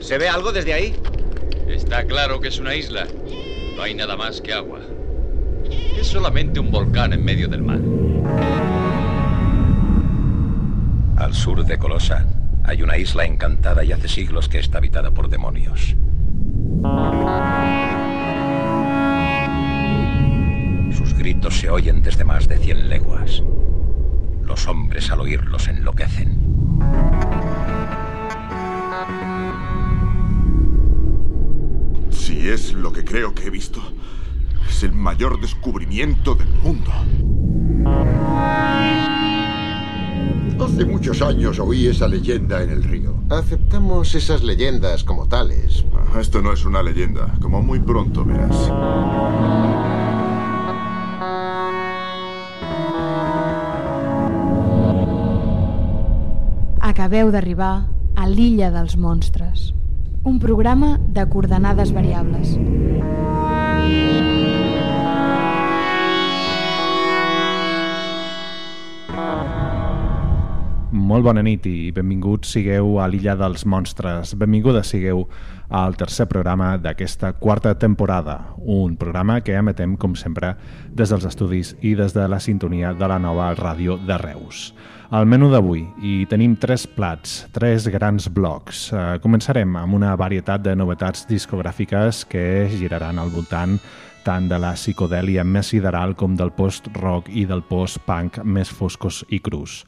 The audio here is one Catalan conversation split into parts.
¿Se ve algo desde ahí? Está claro que es una isla. No hay nada más que agua. Es solamente un volcán en medio del mar. Al sur de Colosa hay una isla encantada y hace siglos que está habitada por demonios. Sus gritos se oyen desde más de cien leguas. Los hombres al oírlos enloquecen. Si es lo que creo que he visto, es el mayor descubrimiento del mundo. Hace muchos años oí esa leyenda en el río. Aceptamos esas leyendas como tales. Ah, Esto no es una leyenda, como muy pronto verás. Acabeu d'arribar a l'illa dels monstres, un programa de coordenades variables. Molt bona nit i benvinguts sigueu a l'Illa dels Monstres. Benvingudes sigueu al tercer programa d'aquesta quarta temporada, un programa que emetem, com sempre, des dels estudis i des de la sintonia de la nova ràdio de Reus. Al menú d'avui hi tenim tres plats, tres grans blocs. Eh, començarem amb una varietat de novetats discogràfiques que giraran al voltant tant de la psicodèlia més sideral com del post-rock i del post-punk més foscos i crus.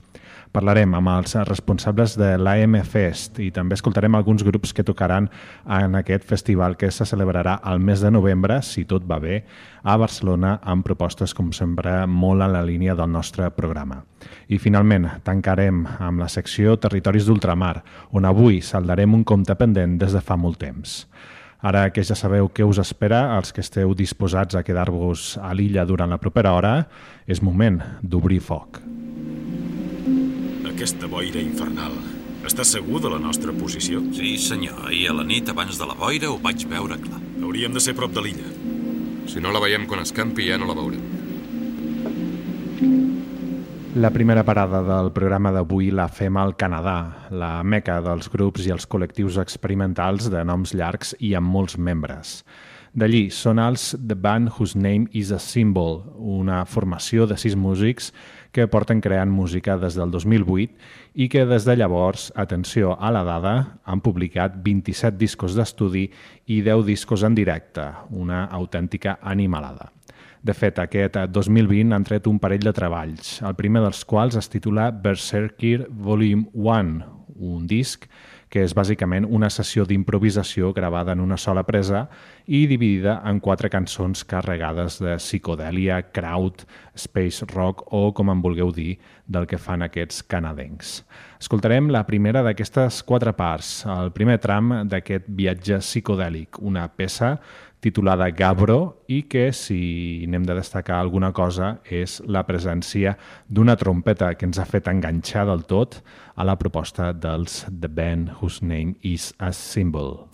Parlarem amb els responsables de l'AM Fest i també escoltarem alguns grups que tocaran en aquest festival que se celebrarà al mes de novembre, si tot va bé, a Barcelona amb propostes, com sempre, molt a la línia del nostre programa. I finalment tancarem amb la secció Territoris d'Ultramar, on avui saldarem un compte pendent des de fa molt temps. Ara que ja sabeu què us espera, els que esteu disposats a quedar-vos a l'illa durant la propera hora, és moment d'obrir foc. Aquesta boira infernal. Estàs segur de la nostra posició? Sí, senyor. Ahir a la nit, abans de la boira, ho vaig veure clar. Hauríem de ser prop de l'illa. Si no la veiem quan escampi, ja no la veurem. La primera parada del programa d'avui la fem al Canadà, la meca dels grups i els col·lectius experimentals de noms llargs i amb molts membres. D'allí són els The Band Whose Name is a Symbol, una formació de sis músics que porten creant música des del 2008 i que des de llavors, atenció a la dada, han publicat 27 discos d'estudi i 10 discos en directe, una autèntica animalada. De fet, aquest 2020 han tret un parell de treballs, el primer dels quals es titula Berserkir Volume 1, un disc que és bàsicament una sessió d'improvisació gravada en una sola presa i dividida en quatre cançons carregades de psicodèlia, kraut, space rock o, com en vulgueu dir, del que fan aquests canadencs. Escoltarem la primera d'aquestes quatre parts, el primer tram d'aquest viatge psicodèlic, una peça titulada Gabro i que, si n'hem de destacar alguna cosa, és la presència d'una trompeta que ens ha fet enganxar del tot a la proposta dels The Band Whose Name is a Symbol.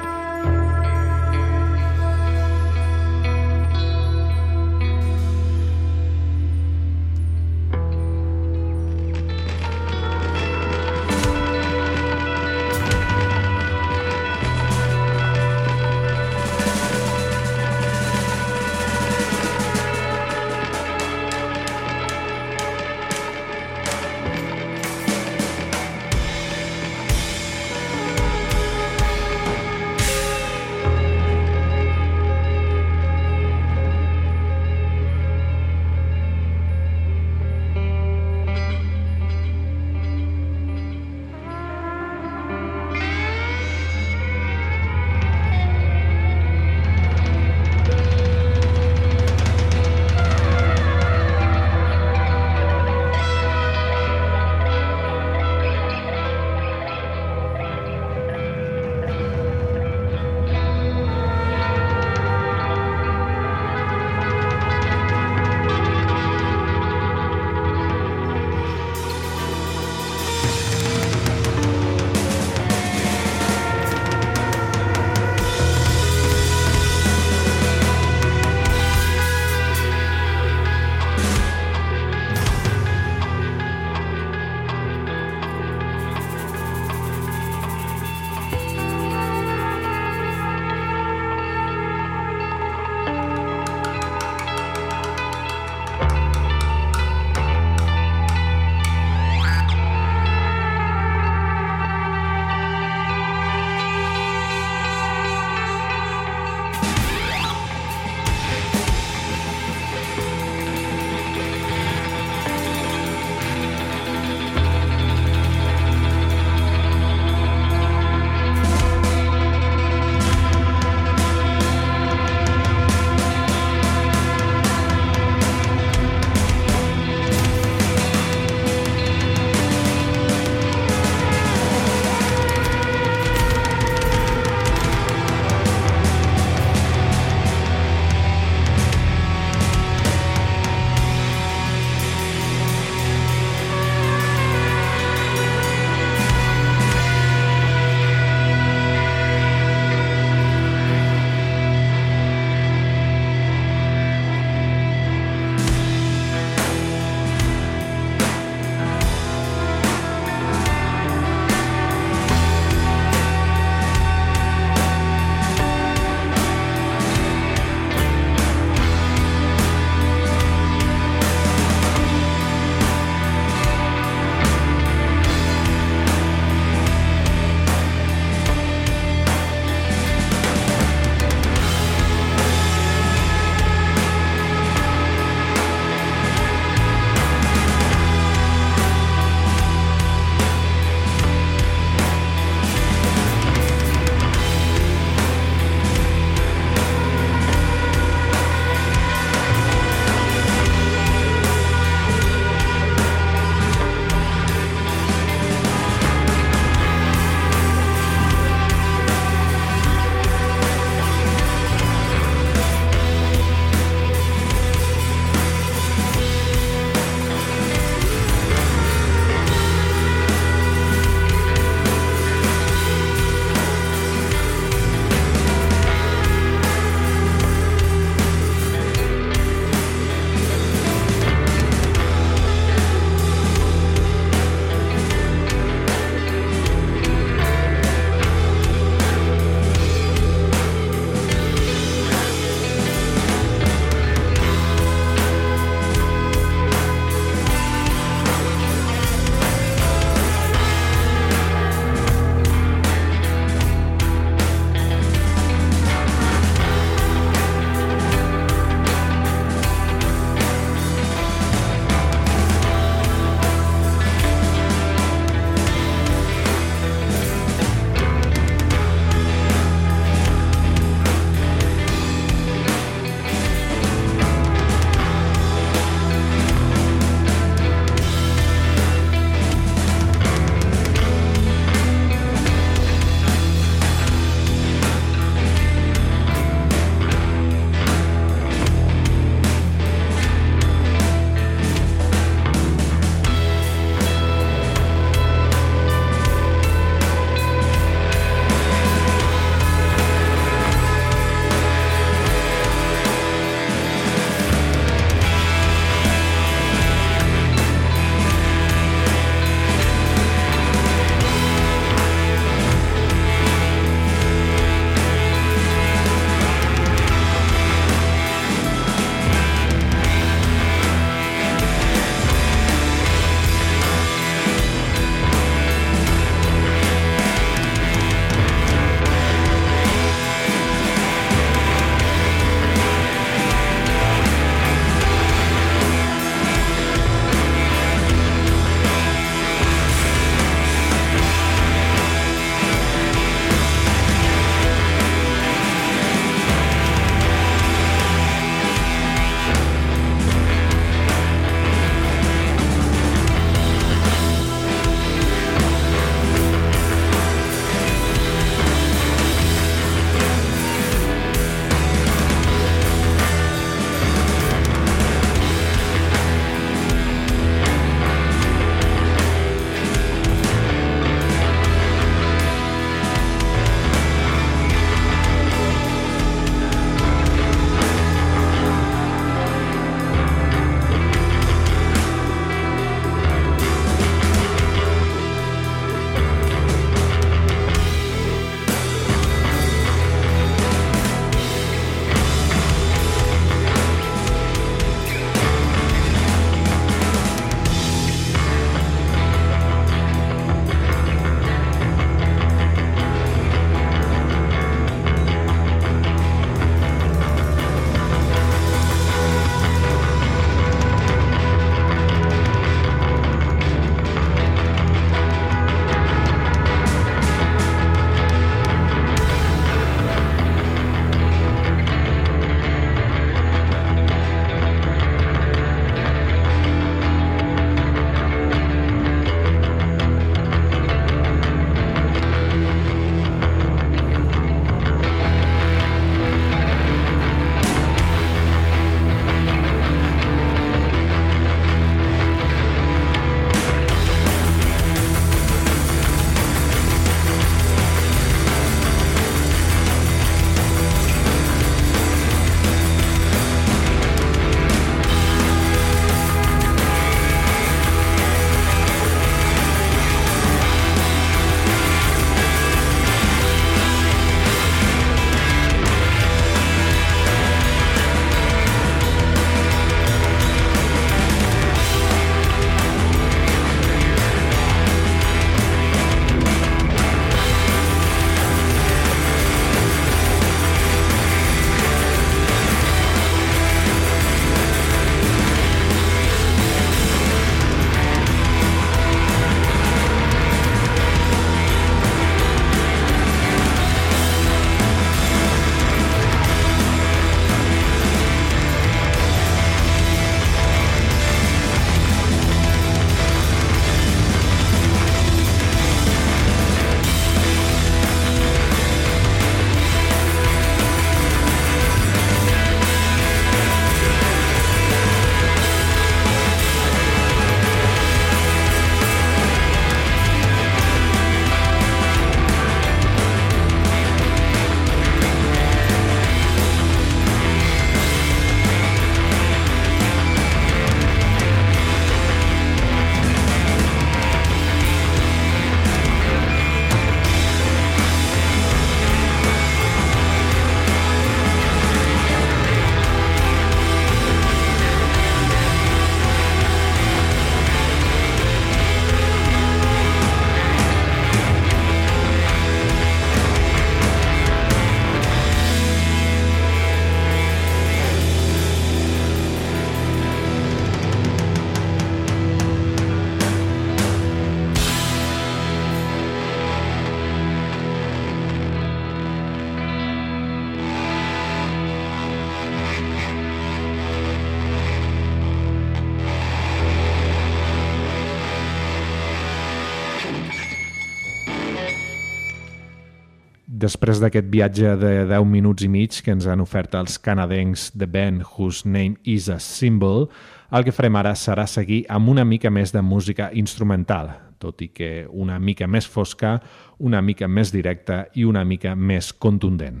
Després d'aquest viatge de 10 minuts i mig que ens han ofert els canadencs The Band Whose Name is a Symbol, el que farem ara serà seguir amb una mica més de música instrumental, tot i que una mica més fosca, una mica més directa i una mica més contundent.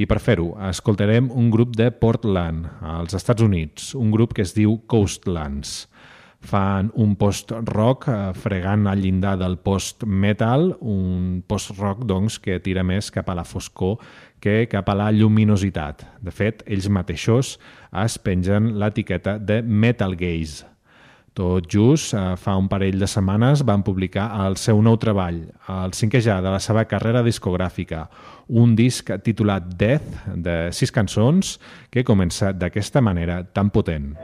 I per fer-ho, escoltarem un grup de Portland, als Estats Units, un grup que es diu Coastlands fan un post-rock eh, fregant al llindar del post-metal, un post-rock doncs, que tira més cap a la foscor que cap a la lluminositat. De fet, ells mateixos es pengen l'etiqueta de Metal Gaze. Tot just, eh, fa un parell de setmanes, van publicar el seu nou treball, el cinquè ja de la seva carrera discogràfica, un disc titulat Death, de sis cançons, que comença d'aquesta manera tan potent.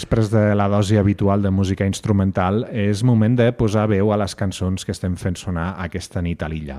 Després de la dosi habitual de música instrumental, és moment de posar veu a les cançons que estem fent sonar aquesta nit a l'illa.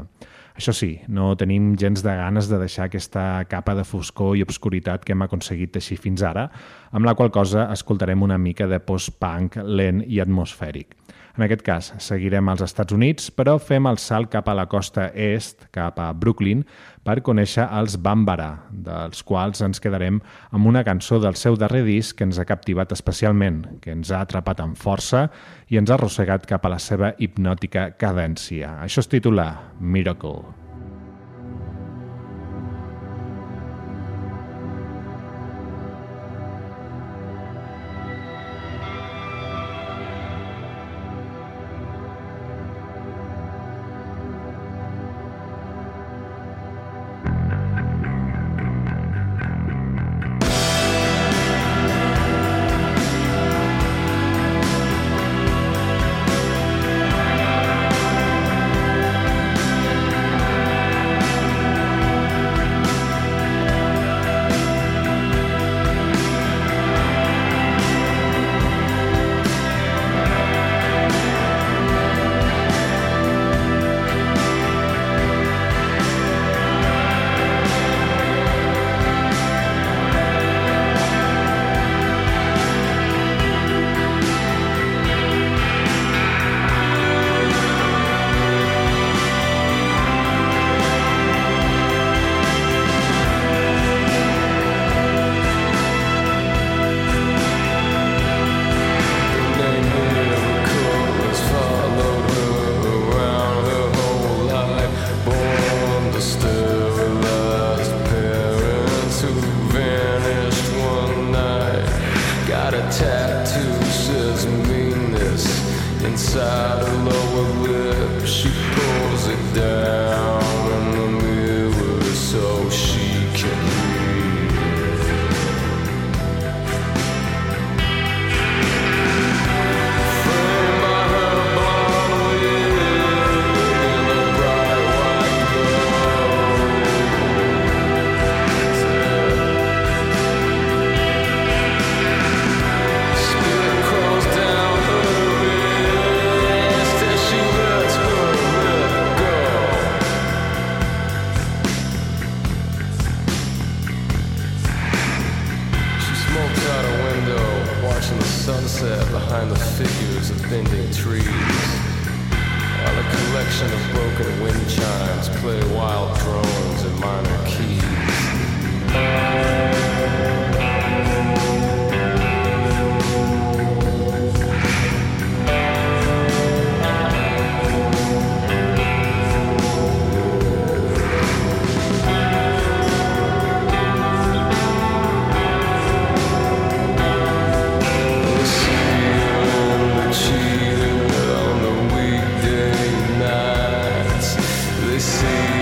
Això sí, no tenim gens de ganes de deixar aquesta capa de foscor i obscuritat que hem aconseguit teixir fins ara, amb la qual cosa escoltarem una mica de post-punk lent i atmosfèric. En aquest cas, seguirem als Estats Units, però fem el salt cap a la costa est, cap a Brooklyn, per conèixer els Bambara, dels quals ens quedarem amb una cançó del seu darrer disc que ens ha captivat especialment, que ens ha atrapat amb força i ens ha arrossegat cap a la seva hipnòtica cadència. Això es titula Miracle. the sea.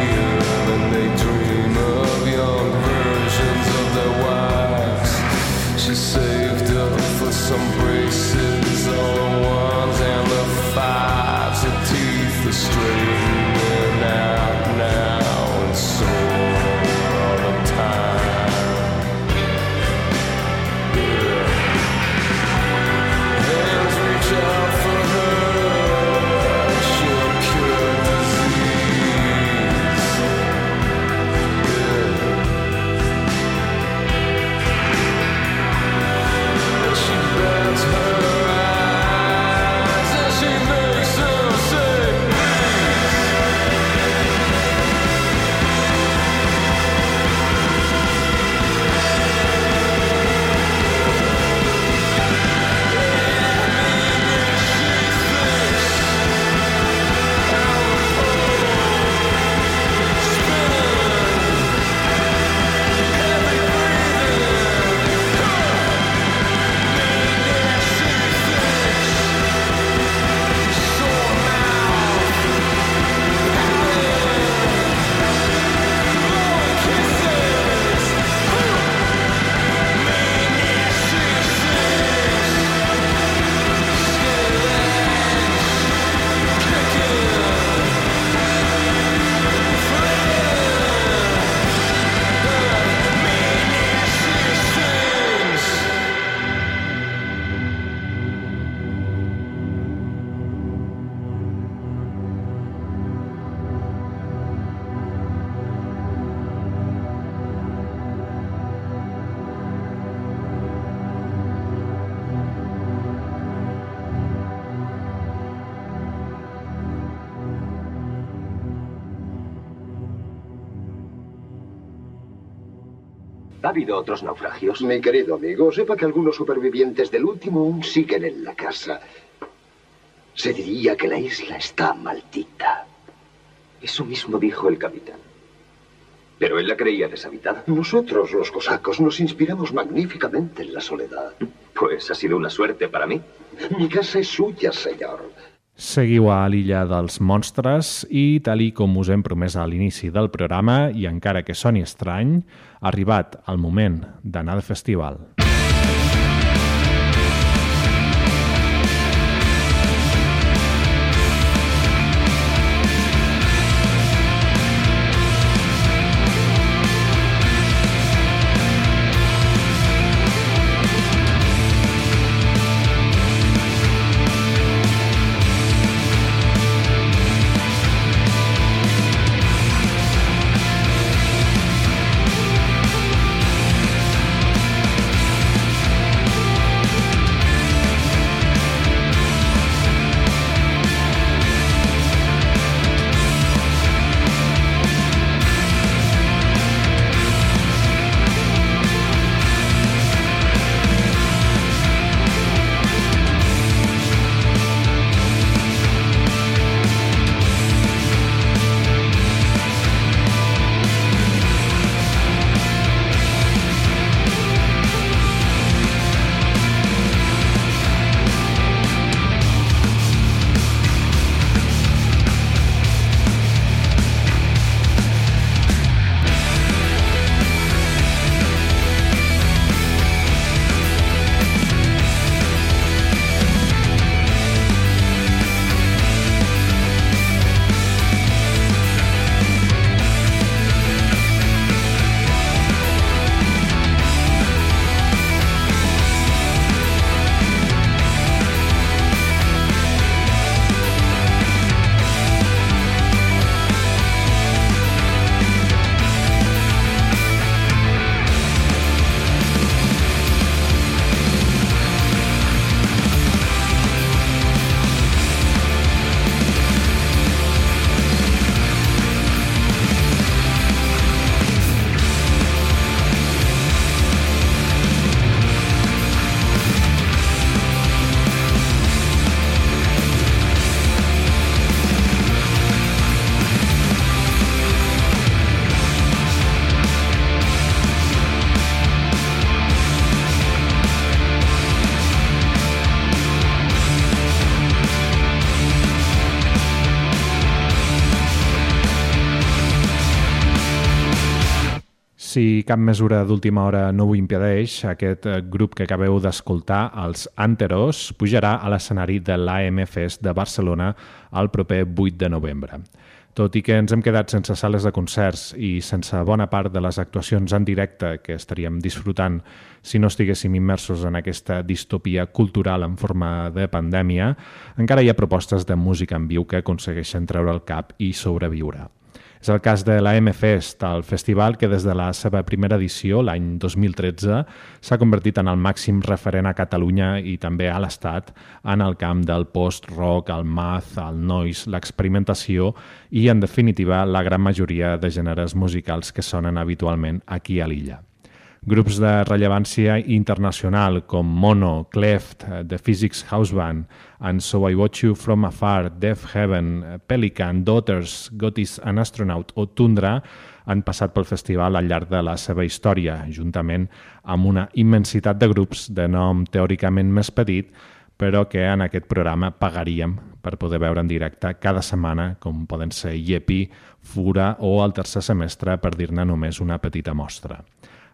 ¿Ha habido otros naufragios? Mi querido amigo, sepa que algunos supervivientes del último aún siguen en la casa. Se diría que la isla está maldita. Eso mismo dijo el capitán. Pero él la creía deshabitada. Nosotros, los cosacos, nos inspiramos magníficamente en la soledad. Pues ha sido una suerte para mí. Mi casa és suya, senyor. Seguiu a l'illa dels monstres i, tal com us hem promès a l'inici del programa, i encara que soni estrany, ha arribat el moment d'anar de festival. Si cap mesura d'última hora no ho impedeix, aquest eh, grup que acabeu d'escoltar, els Anteros, pujarà a l'escenari de l'AM Fest de Barcelona el proper 8 de novembre. Tot i que ens hem quedat sense sales de concerts i sense bona part de les actuacions en directe que estaríem disfrutant si no estiguéssim immersos en aquesta distopia cultural en forma de pandèmia, encara hi ha propostes de música en viu que aconsegueixen treure el cap i sobreviure. És el cas de la M-Fest, el festival que des de la seva primera edició, l'any 2013, s'ha convertit en el màxim referent a Catalunya i també a l'Estat en el camp del post-rock, el math, el noise, l'experimentació i, en definitiva, la gran majoria de gèneres musicals que sonen habitualment aquí a l'illa. Grups de rellevància internacional com Mono, Cleft, The Physics House Band, And So I Watch You From Afar, Deaf Heaven, Pelican, Daughters, Gotis an Astronaut o Tundra han passat pel festival al llarg de la seva història, juntament amb una immensitat de grups de nom teòricament més petit, però que en aquest programa pagaríem per poder veure en directe cada setmana, com poden ser Yepi, Fura o el tercer semestre, per dir-ne només una petita mostra.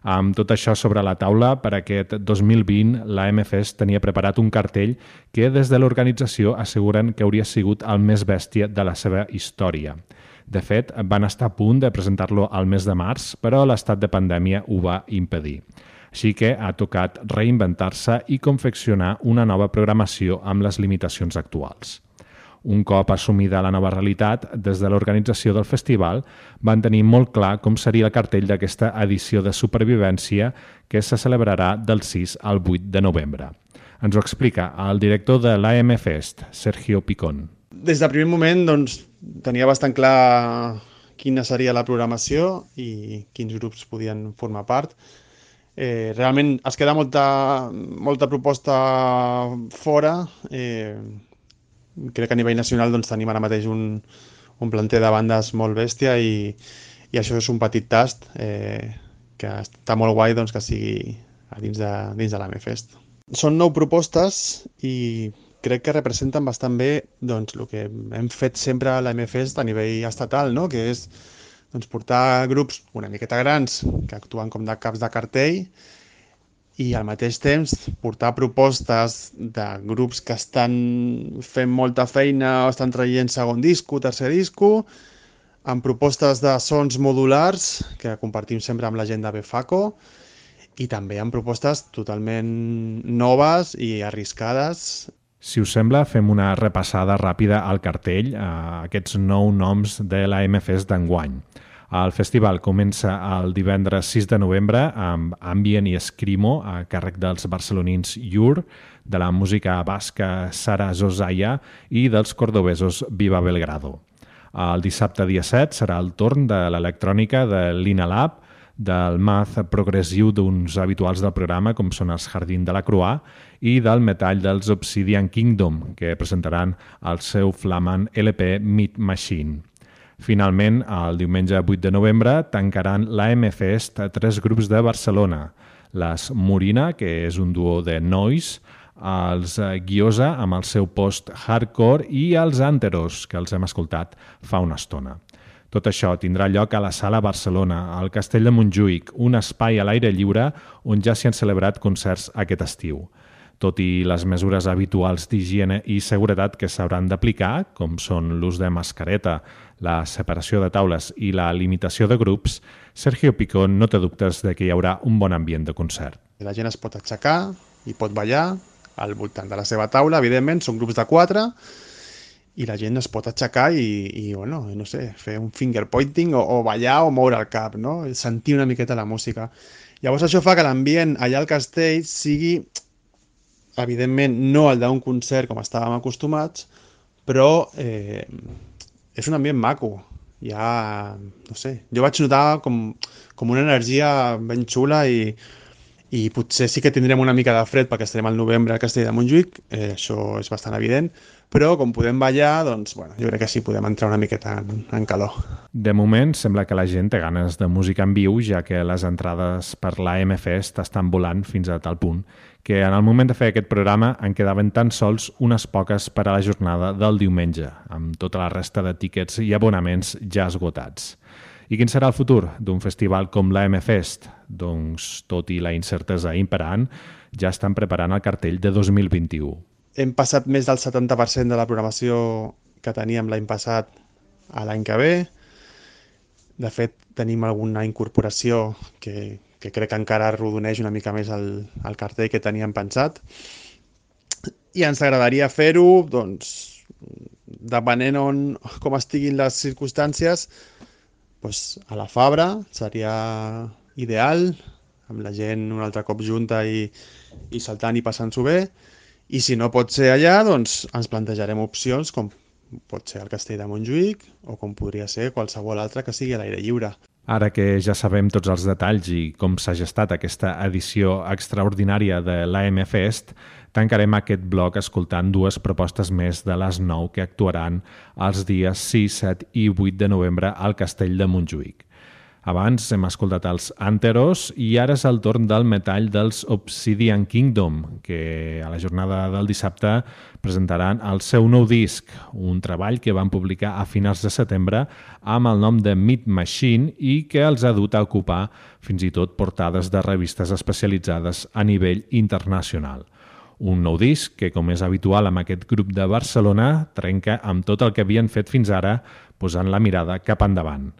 Amb tot això sobre la taula, per aquest 2020, la MFS tenia preparat un cartell que des de l'organització asseguren que hauria sigut el més bèstia de la seva història. De fet, van estar a punt de presentar-lo al mes de març, però l'estat de pandèmia ho va impedir. Així que ha tocat reinventar-se i confeccionar una nova programació amb les limitacions actuals. Un cop assumida la nova realitat, des de l'organització del festival van tenir molt clar com seria el cartell d'aquesta edició de supervivència que se celebrarà del 6 al 8 de novembre. Ens ho explica el director de l'AM Fest, Sergio Picón. Des del primer moment doncs, tenia bastant clar quina seria la programació i quins grups podien formar part. Eh, realment es queda molta, molta proposta fora. Eh, crec que a nivell nacional doncs, tenim ara mateix un, un planter de bandes molt bèstia i, i això és un petit tast eh, que està molt guai doncs, que sigui a dins de, dins de l'AMFest. Són nou propostes i crec que representen bastant bé doncs, el que hem fet sempre a l'AMFest a nivell estatal, no? que és doncs, portar grups una miqueta grans que actuen com de caps de cartell i al mateix temps portar propostes de grups que estan fent molta feina o estan traient segon disco, tercer disco, amb propostes de sons modulars que compartim sempre amb la gent de Befaco i també amb propostes totalment noves i arriscades. Si us sembla, fem una repassada ràpida al cartell a aquests nou noms de la MFS d'enguany. El festival comença el divendres 6 de novembre amb Ambient i Escrimo a càrrec dels barcelonins Yur, de la música basca Sara Zozaya i dels cordobesos Viva Belgrado. El dissabte dia 7 serà el torn de l'electrònica de Lina Lab, del math progressiu d'uns habituals del programa com són els Jardín de la Croix i del metall dels Obsidian Kingdom, que presentaran el seu flamant LP Meat Machine. Finalment, el diumenge 8 de novembre, tancaran la M-Fest a tres grups de Barcelona. Les Morina, que és un duo de noise, els Guiosa, amb el seu post-hardcore, i els Anteros, que els hem escoltat fa una estona. Tot això tindrà lloc a la Sala Barcelona, al Castell de Montjuïc, un espai a l'aire lliure on ja s'hi han celebrat concerts aquest estiu tot i les mesures habituals d'higiene i seguretat que s'hauran d'aplicar, com són l'ús de mascareta, la separació de taules i la limitació de grups, Sergio Picón no té dubtes de que hi haurà un bon ambient de concert. La gent es pot aixecar i pot ballar al voltant de la seva taula, evidentment, són grups de quatre, i la gent es pot aixecar i, i bueno, no sé, fer un finger pointing o, o ballar o moure el cap, no? sentir una miqueta la música. Llavors això fa que l'ambient allà al castell sigui evidentment no el d'un concert com estàvem acostumats, però eh, és un ambient maco. Ja, no sé, jo vaig notar com, com una energia ben xula i, i potser sí que tindrem una mica de fred perquè estarem al novembre al Castell de Montjuïc, eh, això és bastant evident, però com podem ballar, doncs, bueno, jo crec que sí podem entrar una miqueta en, en calor. De moment, sembla que la gent té ganes de música en viu, ja que les entrades per la MFest estan volant fins a tal punt que en el moment de fer aquest programa en quedaven tan sols unes poques per a la jornada del diumenge, amb tota la resta de tíquets i abonaments ja esgotats. I quin serà el futur d'un festival com la M-Fest? Doncs, tot i la incertesa imperant, ja estan preparant el cartell de 2021. Hem passat més del 70% de la programació que teníem l'any passat a l'any que ve. De fet, tenim alguna incorporació que, que crec que encara rodoneix una mica més el, el cartell que teníem pensat. I ens agradaria fer-ho, doncs, depenent on, com estiguin les circumstàncies, doncs, a la Fabra seria ideal, amb la gent un altre cop junta i, i saltant i passant-s'ho bé, i si no pot ser allà, doncs ens plantejarem opcions com pot ser el Castell de Montjuïc o com podria ser qualsevol altre que sigui a l'aire lliure. Ara que ja sabem tots els detalls i com s'ha gestat aquesta edició extraordinària de l'AM Fest, tancarem aquest bloc escoltant dues propostes més de les nou que actuaran els dies 6, 7 i 8 de novembre al Castell de Montjuïc. Abans hem escoltat els Anteros i ara és el torn del metall dels Obsidian Kingdom, que a la jornada del dissabte presentaran el seu nou disc, un treball que van publicar a finals de setembre amb el nom de Meat Machine i que els ha dut a ocupar fins i tot portades de revistes especialitzades a nivell internacional. Un nou disc que, com és habitual amb aquest grup de Barcelona, trenca amb tot el que havien fet fins ara, posant la mirada cap endavant.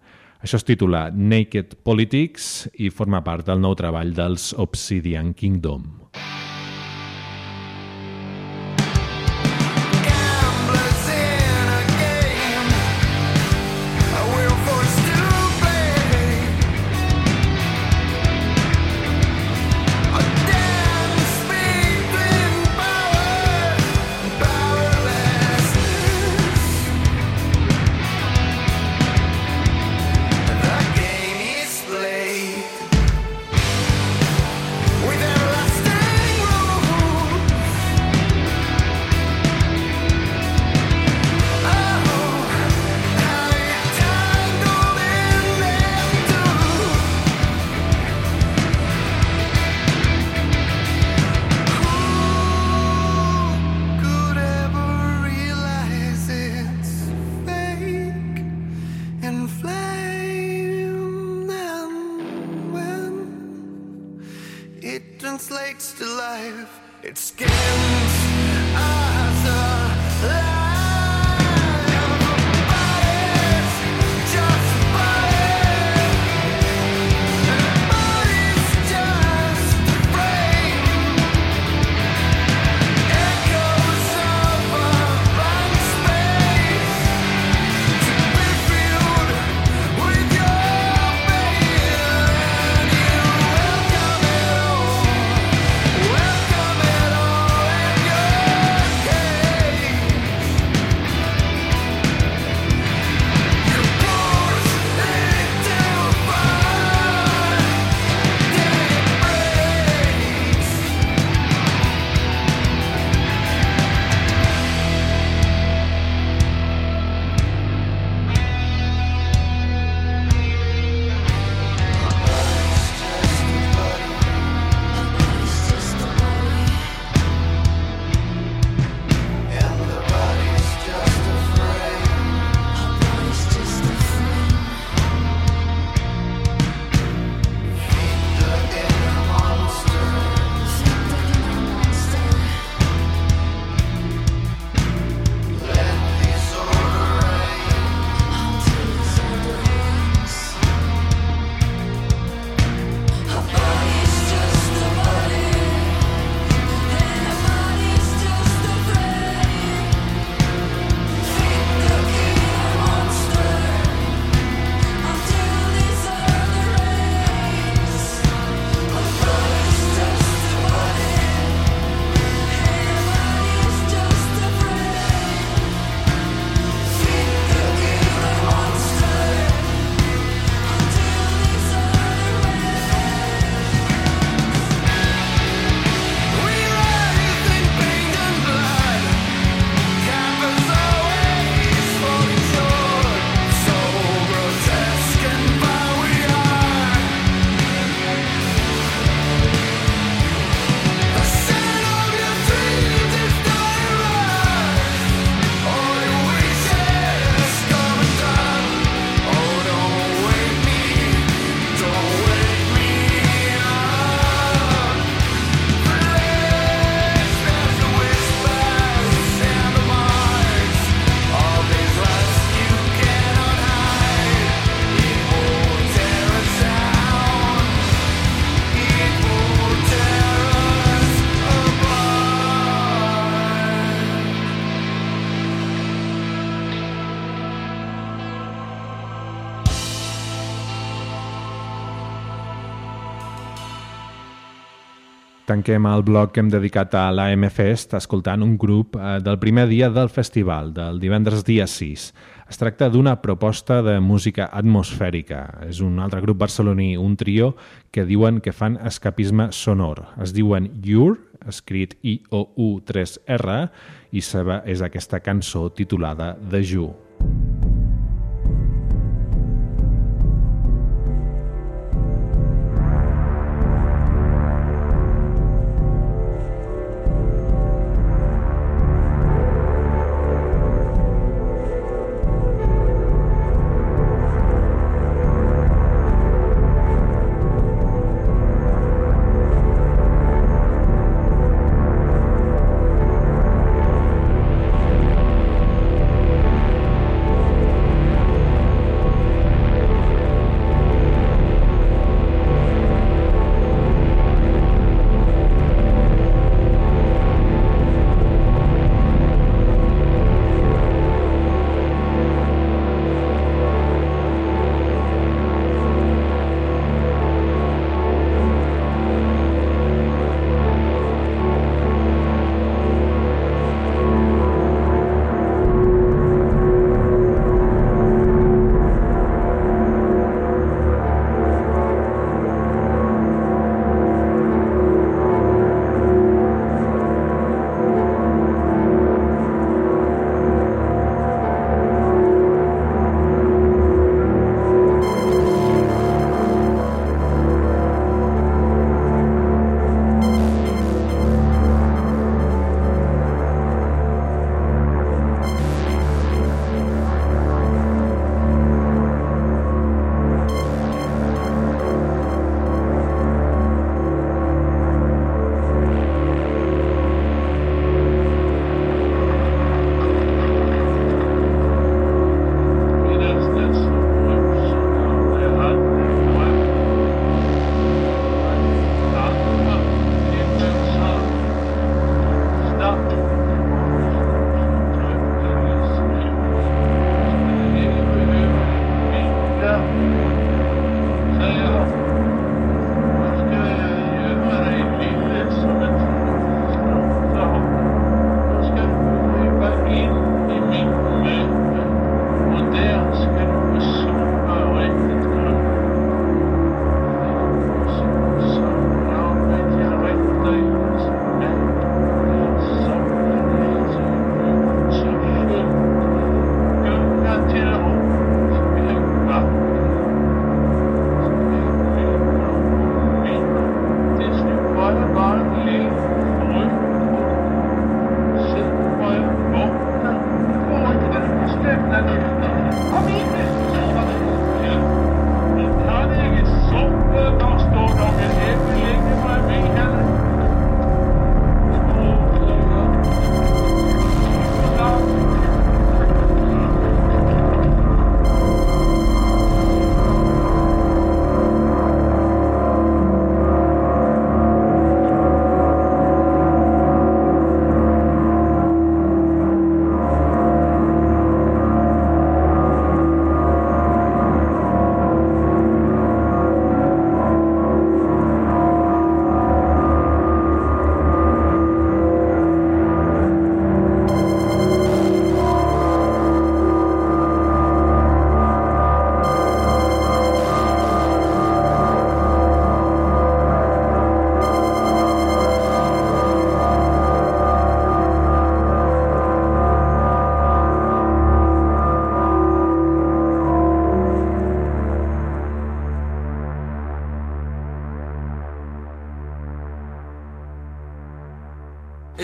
Això es titula Naked Politics i forma part del nou treball dels Obsidian Kingdom. Tanquem el bloc que hem dedicat a l'AM Fest escoltant un grup eh, del primer dia del festival, del divendres dia 6. Es tracta d'una proposta de música atmosfèrica. És un altre grup barceloní, un trio, que diuen que fan escapisme sonor. Es diuen Your, escrit I-O-U-3-R, i seva és aquesta cançó titulada The Ju.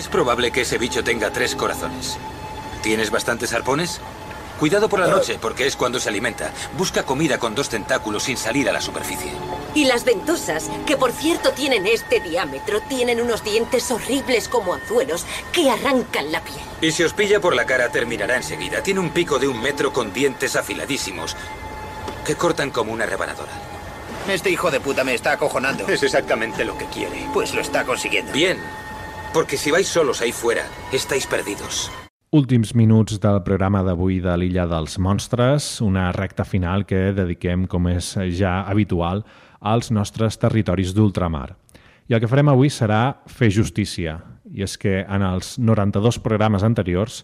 Es probable que ese bicho tenga tres corazones. ¿Tienes bastantes arpones? Cuidado por la noche, porque es cuando se alimenta. Busca comida con dos tentáculos sin salir a la superficie. Y las ventosas, que por cierto tienen este diámetro, tienen unos dientes horribles como anzuelos que arrancan la piel. Y si os pilla por la cara, terminará enseguida. Tiene un pico de un metro con dientes afiladísimos que cortan como una rebanadora. Este hijo de puta me está acojonando. Es exactamente lo que quiere. Pues lo está consiguiendo. Bien, porque si vais solos ahí fuera, estáis perdidos. Últims minuts del programa d'avui de l'Illa dels Monstres, una recta final que dediquem, com és ja habitual, als nostres territoris d'ultramar. I el que farem avui serà fer justícia, i és que en els 92 programes anteriors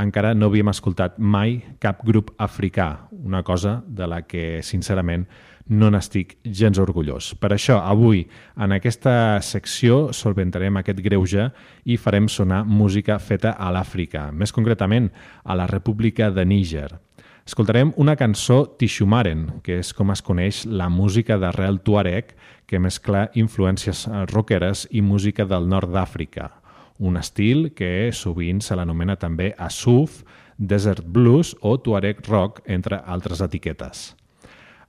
encara no havíem escoltat mai cap grup africà, una cosa de la que, sincerament, no n'estic gens orgullós. Per això, avui, en aquesta secció, solventarem aquest greuge i farem sonar música feta a l'Àfrica, més concretament a la República de Níger. Escoltarem una cançó Tixumaren, que és com es coneix la música d'arrel tuareg que mescla influències rockeres i música del nord d'Àfrica, un estil que sovint se l'anomena també Asuf, Desert Blues o Tuareg Rock, entre altres etiquetes.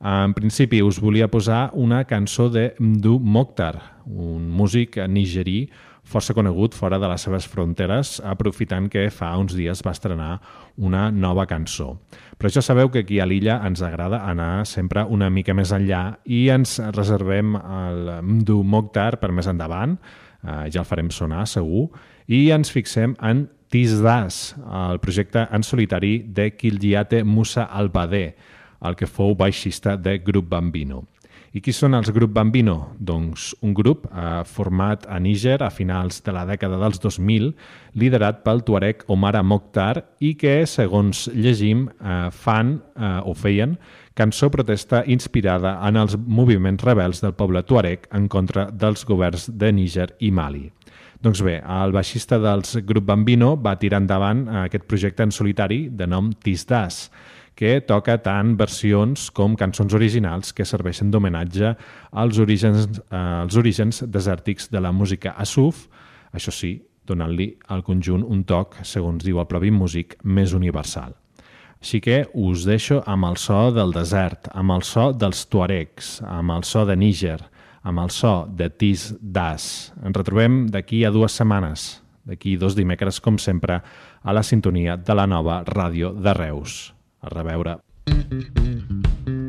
En principi us volia posar una cançó de Mdu Mokhtar, un músic nigerí força conegut fora de les seves fronteres, aprofitant que fa uns dies va estrenar una nova cançó. Però ja sabeu que aquí a l'illa ens agrada anar sempre una mica més enllà i ens reservem el Mdu Mokhtar per més endavant, eh, ja el farem sonar segur, i ens fixem en Tizdas, el projecte en solitari de Kildiate Musa Albadé, el que fou baixista de Grup Bambino. I qui són els Grup Bambino? Doncs un grup eh, format a Níger a finals de la dècada dels 2000, liderat pel tuareg Omar Mokhtar i que, segons llegim, eh, fan eh, o feien cançó protesta inspirada en els moviments rebels del poble tuareg en contra dels governs de Níger i Mali. Doncs bé, el baixista dels Grup Bambino va tirar endavant aquest projecte en solitari de nom Tisdas, que toca tant versions com cançons originals que serveixen d'homenatge als orígens, eh, als orígens desèrtics de la música Asuf, això sí, donant-li al conjunt un toc, segons diu el propi músic, més universal. Així que us deixo amb el so del desert, amb el so dels tuaregs, amb el so de Níger, amb el so de Tis Das. Ens retrobem d'aquí a dues setmanes, d'aquí dos dimecres, com sempre, a la sintonia de la nova ràdio de Reus. A reveure. Thank you.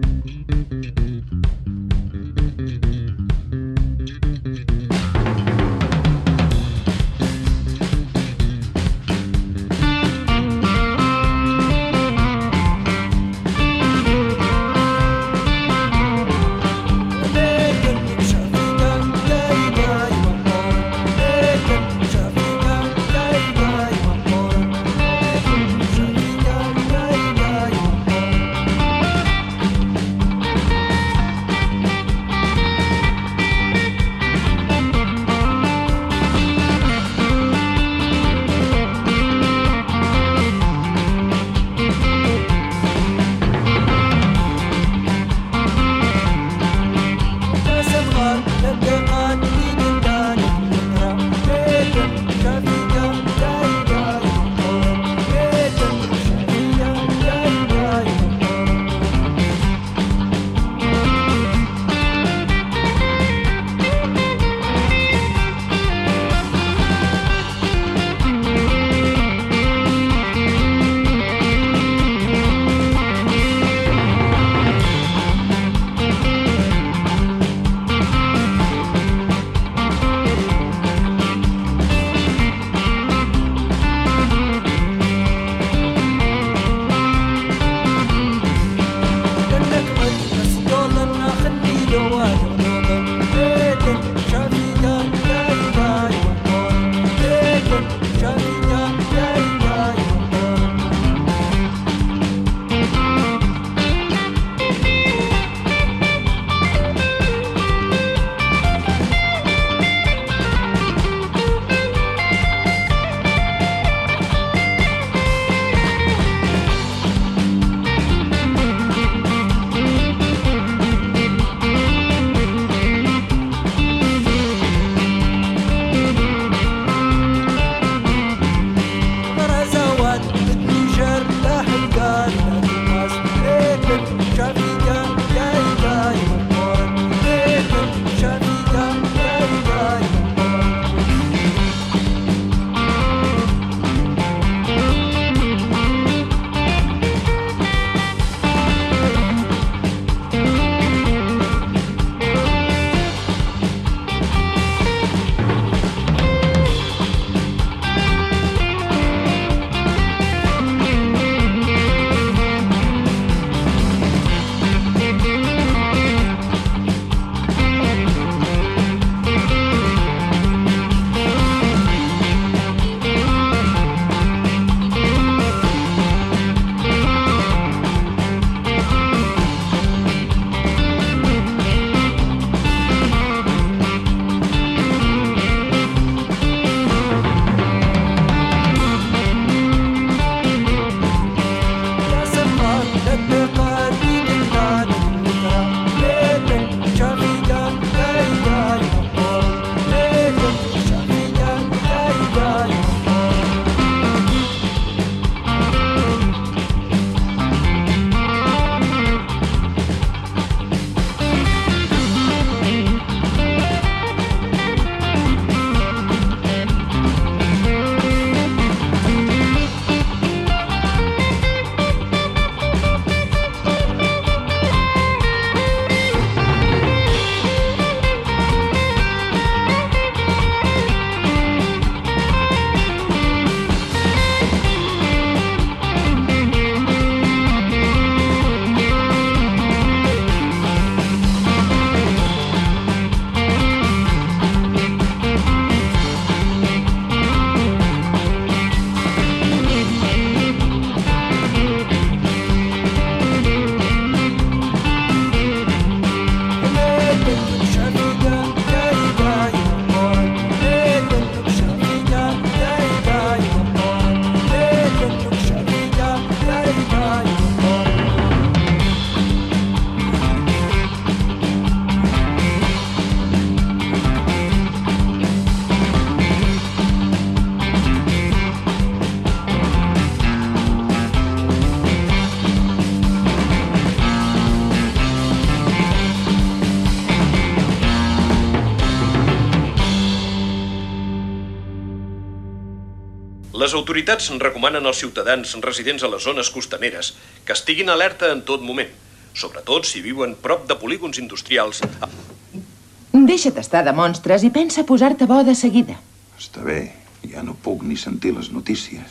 Autoritats recomanen als ciutadans residents a les zones costaneres que estiguin alerta en tot moment, sobretot si viuen prop de polígons industrials. Deixa't estar de monstres i pensa posar-te bo de seguida. Està bé, ja no puc ni sentir les notícies.